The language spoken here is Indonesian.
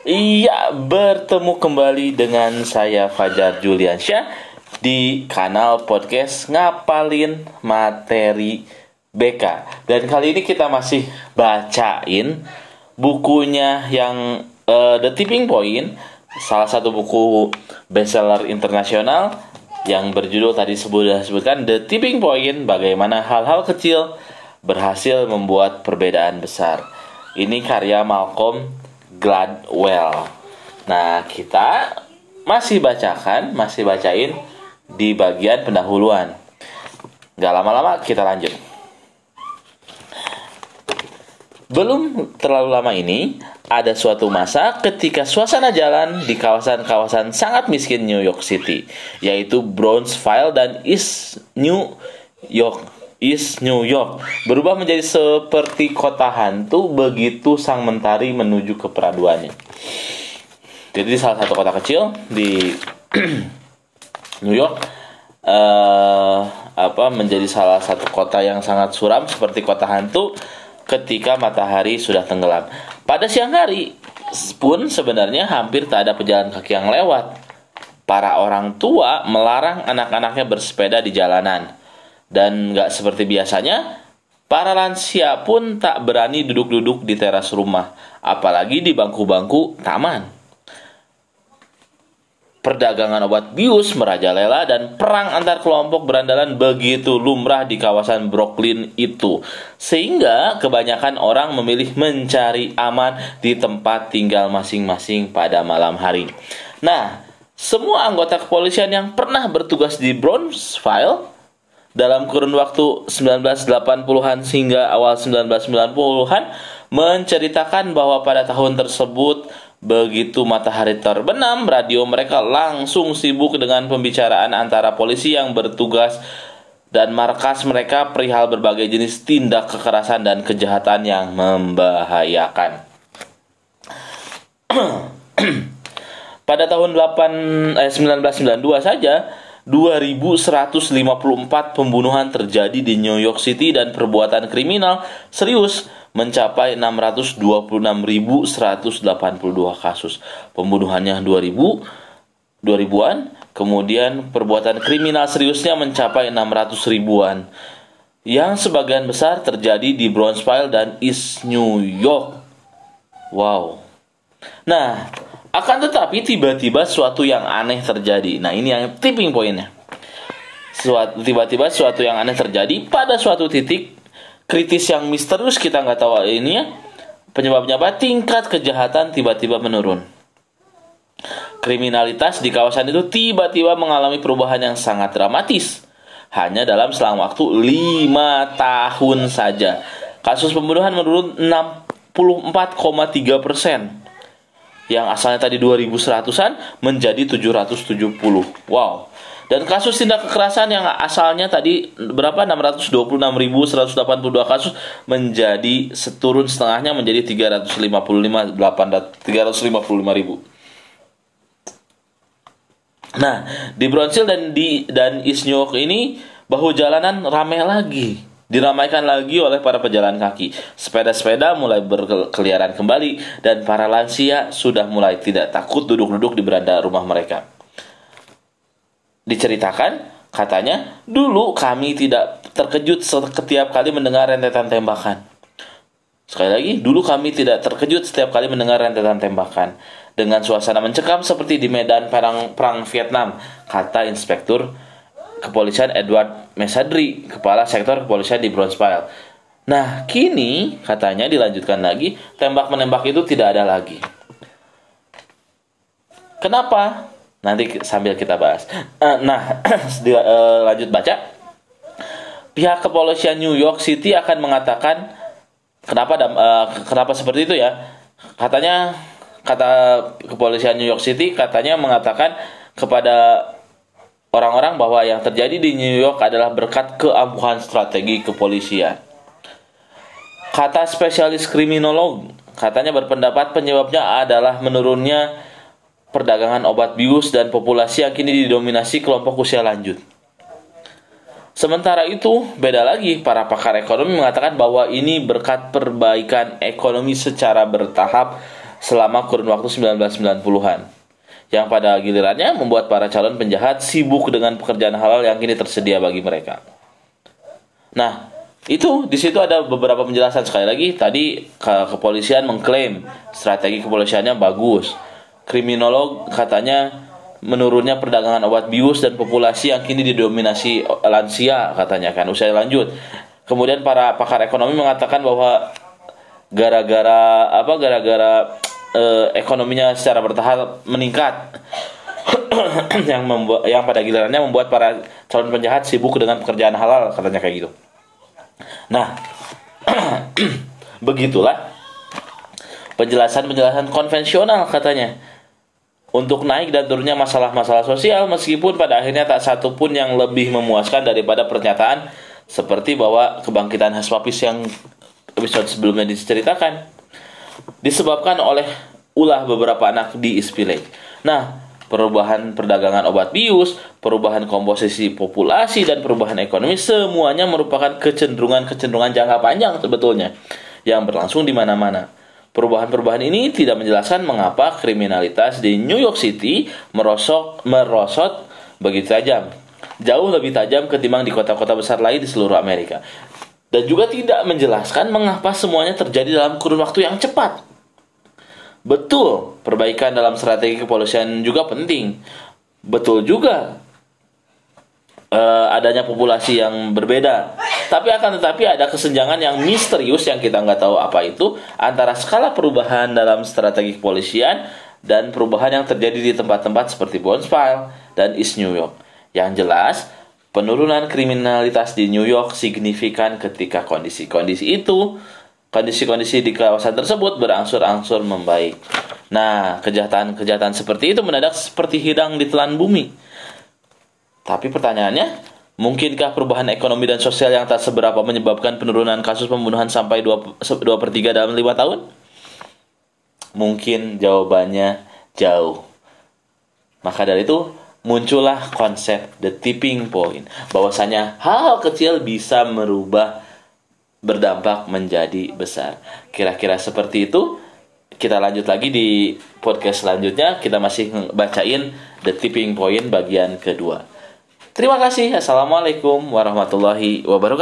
Iya, bertemu kembali dengan saya Fajar Juliansyah di kanal podcast Ngapalin Materi BK. Dan kali ini kita masih bacain bukunya yang uh, The Tipping Point, salah satu buku bestseller internasional yang berjudul tadi sudah sebutkan The Tipping Point, bagaimana hal-hal kecil berhasil membuat perbedaan besar. Ini karya Malcolm Gladwell. Nah, kita masih bacakan, masih bacain di bagian pendahuluan. Gak lama-lama kita lanjut. Belum terlalu lama ini, ada suatu masa ketika suasana jalan di kawasan-kawasan sangat miskin New York City, yaitu Brownsville dan East New York East New York berubah menjadi seperti kota hantu begitu sang mentari menuju ke peraduannya. Jadi di salah satu kota kecil di New York uh, apa menjadi salah satu kota yang sangat suram seperti kota hantu ketika matahari sudah tenggelam. Pada siang hari pun sebenarnya hampir tak ada pejalan kaki yang lewat. Para orang tua melarang anak-anaknya bersepeda di jalanan dan nggak seperti biasanya, para lansia pun tak berani duduk-duduk di teras rumah, apalagi di bangku-bangku taman. Perdagangan obat bius merajalela dan perang antar kelompok berandalan begitu lumrah di kawasan Brooklyn itu. Sehingga kebanyakan orang memilih mencari aman di tempat tinggal masing-masing pada malam hari. Nah, semua anggota kepolisian yang pernah bertugas di Brownsville dalam kurun waktu 1980-an hingga awal 1990-an menceritakan bahwa pada tahun tersebut begitu matahari terbenam, radio mereka langsung sibuk dengan pembicaraan antara polisi yang bertugas dan markas mereka perihal berbagai jenis tindak kekerasan dan kejahatan yang membahayakan. Pada tahun 8 eh, 1992 saja 2154 pembunuhan terjadi di New York City dan perbuatan kriminal serius mencapai 626.182 kasus. Pembunuhannya 2000 2000-an, kemudian perbuatan kriminal seriusnya mencapai 600 ribuan. Yang sebagian besar terjadi di Brownsville dan East New York. Wow. Nah, akan tetapi tiba-tiba suatu yang aneh terjadi. Nah ini yang tipping pointnya. Tiba-tiba suatu yang aneh terjadi pada suatu titik kritis yang misterius kita nggak tahu ini ya. Penyebabnya apa? Tingkat kejahatan tiba-tiba menurun. Kriminalitas di kawasan itu tiba-tiba mengalami perubahan yang sangat dramatis. Hanya dalam selang waktu 5 tahun saja. Kasus pembunuhan menurun 64,3 persen yang asalnya tadi 2100-an menjadi 770. Wow. Dan kasus tindak kekerasan yang asalnya tadi berapa 626.182 kasus menjadi seturun setengahnya menjadi 355 355.000. Nah, di Brownsville dan di dan York ini bahu jalanan ramai lagi diramaikan lagi oleh para pejalan kaki. Sepeda-sepeda mulai berkeliaran kembali dan para lansia sudah mulai tidak takut duduk-duduk di beranda rumah mereka. Diceritakan, katanya, dulu kami tidak terkejut setiap kali mendengar rentetan tembakan. Sekali lagi, dulu kami tidak terkejut setiap kali mendengar rentetan tembakan. Dengan suasana mencekam seperti di medan perang, perang Vietnam, kata inspektur kepolisian Edward Mesadri, kepala sektor kepolisian di Brownsville. Nah, kini katanya dilanjutkan lagi, tembak-menembak itu tidak ada lagi. Kenapa? Nanti sambil kita bahas. Eh, nah, eh, lanjut baca. Pihak kepolisian New York City akan mengatakan kenapa uh, kenapa seperti itu ya? Katanya kata kepolisian New York City katanya mengatakan kepada orang-orang bahwa yang terjadi di New York adalah berkat keampuhan strategi kepolisian. Kata spesialis kriminolog, katanya berpendapat penyebabnya adalah menurunnya perdagangan obat bius dan populasi yang kini didominasi kelompok usia lanjut. Sementara itu, beda lagi, para pakar ekonomi mengatakan bahwa ini berkat perbaikan ekonomi secara bertahap selama kurun waktu 1990-an. Yang pada gilirannya membuat para calon penjahat sibuk dengan pekerjaan halal yang kini tersedia bagi mereka. Nah, itu di situ ada beberapa penjelasan sekali lagi tadi ke kepolisian mengklaim strategi kepolisiannya bagus. Kriminolog katanya menurunnya perdagangan obat bius dan populasi yang kini didominasi lansia katanya kan. Usai lanjut. Kemudian para pakar ekonomi mengatakan bahwa gara-gara apa gara-gara eh, ekonominya secara bertahap meningkat. Yang membuat yang pada gilirannya membuat para calon penjahat sibuk dengan pekerjaan halal katanya kayak gitu. Nah, begitulah penjelasan-penjelasan konvensional katanya. Untuk naik dan turunnya masalah-masalah sosial meskipun pada akhirnya tak satu pun yang lebih memuaskan daripada pernyataan seperti bahwa kebangkitan Hespapis yang episode sebelumnya diceritakan disebabkan oleh ulah beberapa anak di East Nah, perubahan perdagangan obat bius, perubahan komposisi populasi dan perubahan ekonomi semuanya merupakan kecenderungan-kecenderungan jangka panjang sebetulnya yang berlangsung di mana-mana. Perubahan-perubahan ini tidak menjelaskan mengapa kriminalitas di New York City merosot merosot begitu tajam. Jauh lebih tajam ketimbang di kota-kota besar lain di seluruh Amerika. Dan juga tidak menjelaskan mengapa semuanya terjadi dalam kurun waktu yang cepat. Betul, perbaikan dalam strategi kepolisian juga penting. Betul juga uh, adanya populasi yang berbeda. Tapi akan tetapi ada kesenjangan yang misterius yang kita nggak tahu apa itu antara skala perubahan dalam strategi kepolisian dan perubahan yang terjadi di tempat-tempat seperti Bronzeville dan East New York. Yang jelas, penurunan kriminalitas di New York signifikan ketika kondisi-kondisi itu kondisi-kondisi di kawasan tersebut berangsur-angsur membaik. Nah, kejahatan-kejahatan seperti itu mendadak seperti hilang di telan bumi. Tapi pertanyaannya, mungkinkah perubahan ekonomi dan sosial yang tak seberapa menyebabkan penurunan kasus pembunuhan sampai 2, 2 per 3 dalam 5 tahun? Mungkin jawabannya jauh. Maka dari itu, muncullah konsep the tipping point. Bahwasanya hal-hal kecil bisa merubah berdampak menjadi besar. Kira-kira seperti itu. Kita lanjut lagi di podcast selanjutnya. Kita masih bacain The Tipping Point bagian kedua. Terima kasih. Assalamualaikum warahmatullahi wabarakatuh.